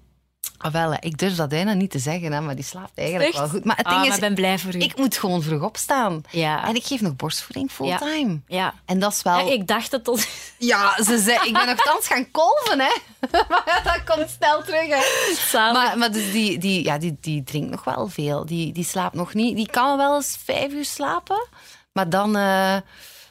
Ah, wel, ik durf dat bijna niet te zeggen, hè, maar die slaapt eigenlijk Echt? wel goed. Maar het Ah, ding maar is, ik ben blij voor u. ik moet gewoon vroeg opstaan. Ja. En ik geef nog borstvoeding fulltime. Ja. En dat is wel... Ja, ik dacht het tot... [laughs] Ja, ze zei, ik ben nogthans gaan kolven, hè. [laughs] maar dat komt snel terug, hè. Samen. Maar, maar dus die, die, ja, die, die drinkt nog wel veel. Die, die slaapt nog niet. Die kan wel eens vijf uur slapen. Maar dan, eh,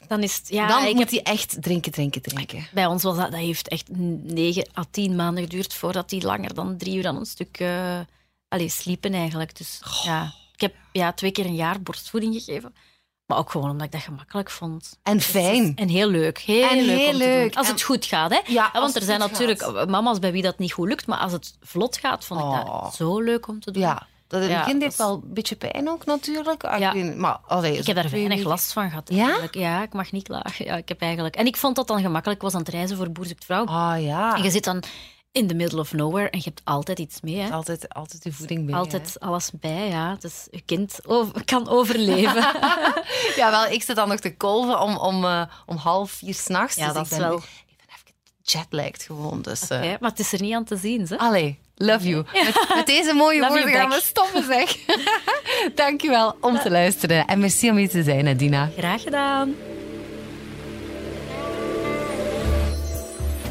Dan is het... Ja, dan ik moet heb, hij echt drinken, drinken, drinken. bij ons was dat... Dat heeft echt negen à tien maanden geduurd voordat hij langer dan drie uur aan een stuk... eh allee, sliepen eigenlijk. Dus ja, ik heb ja, twee keer een jaar borstvoeding gegeven. Maar ook gewoon omdat ik dat gemakkelijk vond. En fijn. En heel leuk. Heel En leuk heel om te leuk. doen. Als En- het goed gaat, hè? Ja, want er zijn natuurlijk gaat. mama's bij wie dat niet goed lukt. Maar als het vlot gaat, vond ik Oh. dat zo leuk om te doen. Ja, dat in het begin deed is- wel een beetje pijn ook natuurlijk. Ah, ik niet, maar, allee, Ik heb daar weinig weken- last van gehad. Ja? eigenlijk. Ja, ik mag niet klagen. Ja, ik heb eigenlijk... En ik vond dat dan gemakkelijk. Was aan het reizen voor Boer zoekt vrouw. Ah ja, En je zit dan in the middle of nowhere en je hebt altijd iets mee. Hè? altijd, altijd de voeding bij. Altijd alles bij, ja. Dus je kind over- kan overleven. [laughs] Ja, wel, ik zit dan nog te kolven om, om, eh, om half vier s'nachts. Ja, dus dat ik is wel- Ik ben even jetlagged gewoon, dus... eh, Oké, maar het is er niet aan te zien, hè? Allee, love you. Met, met deze mooie Love woorden gaan we stoppen, zeg. [laughs] Dankjewel om te luisteren. En merci om hier te zijn, Dina. Graag gedaan.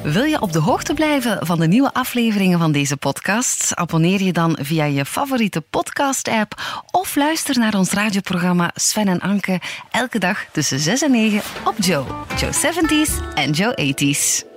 Wil je op de hoogte blijven van de nieuwe afleveringen van deze podcast? Abonneer je dan via je favoriete podcast-app of luister naar ons radioprogramma Sven en Anke elke dag tussen 6 en 9 op Joe. Joe 70s en Joe 80s.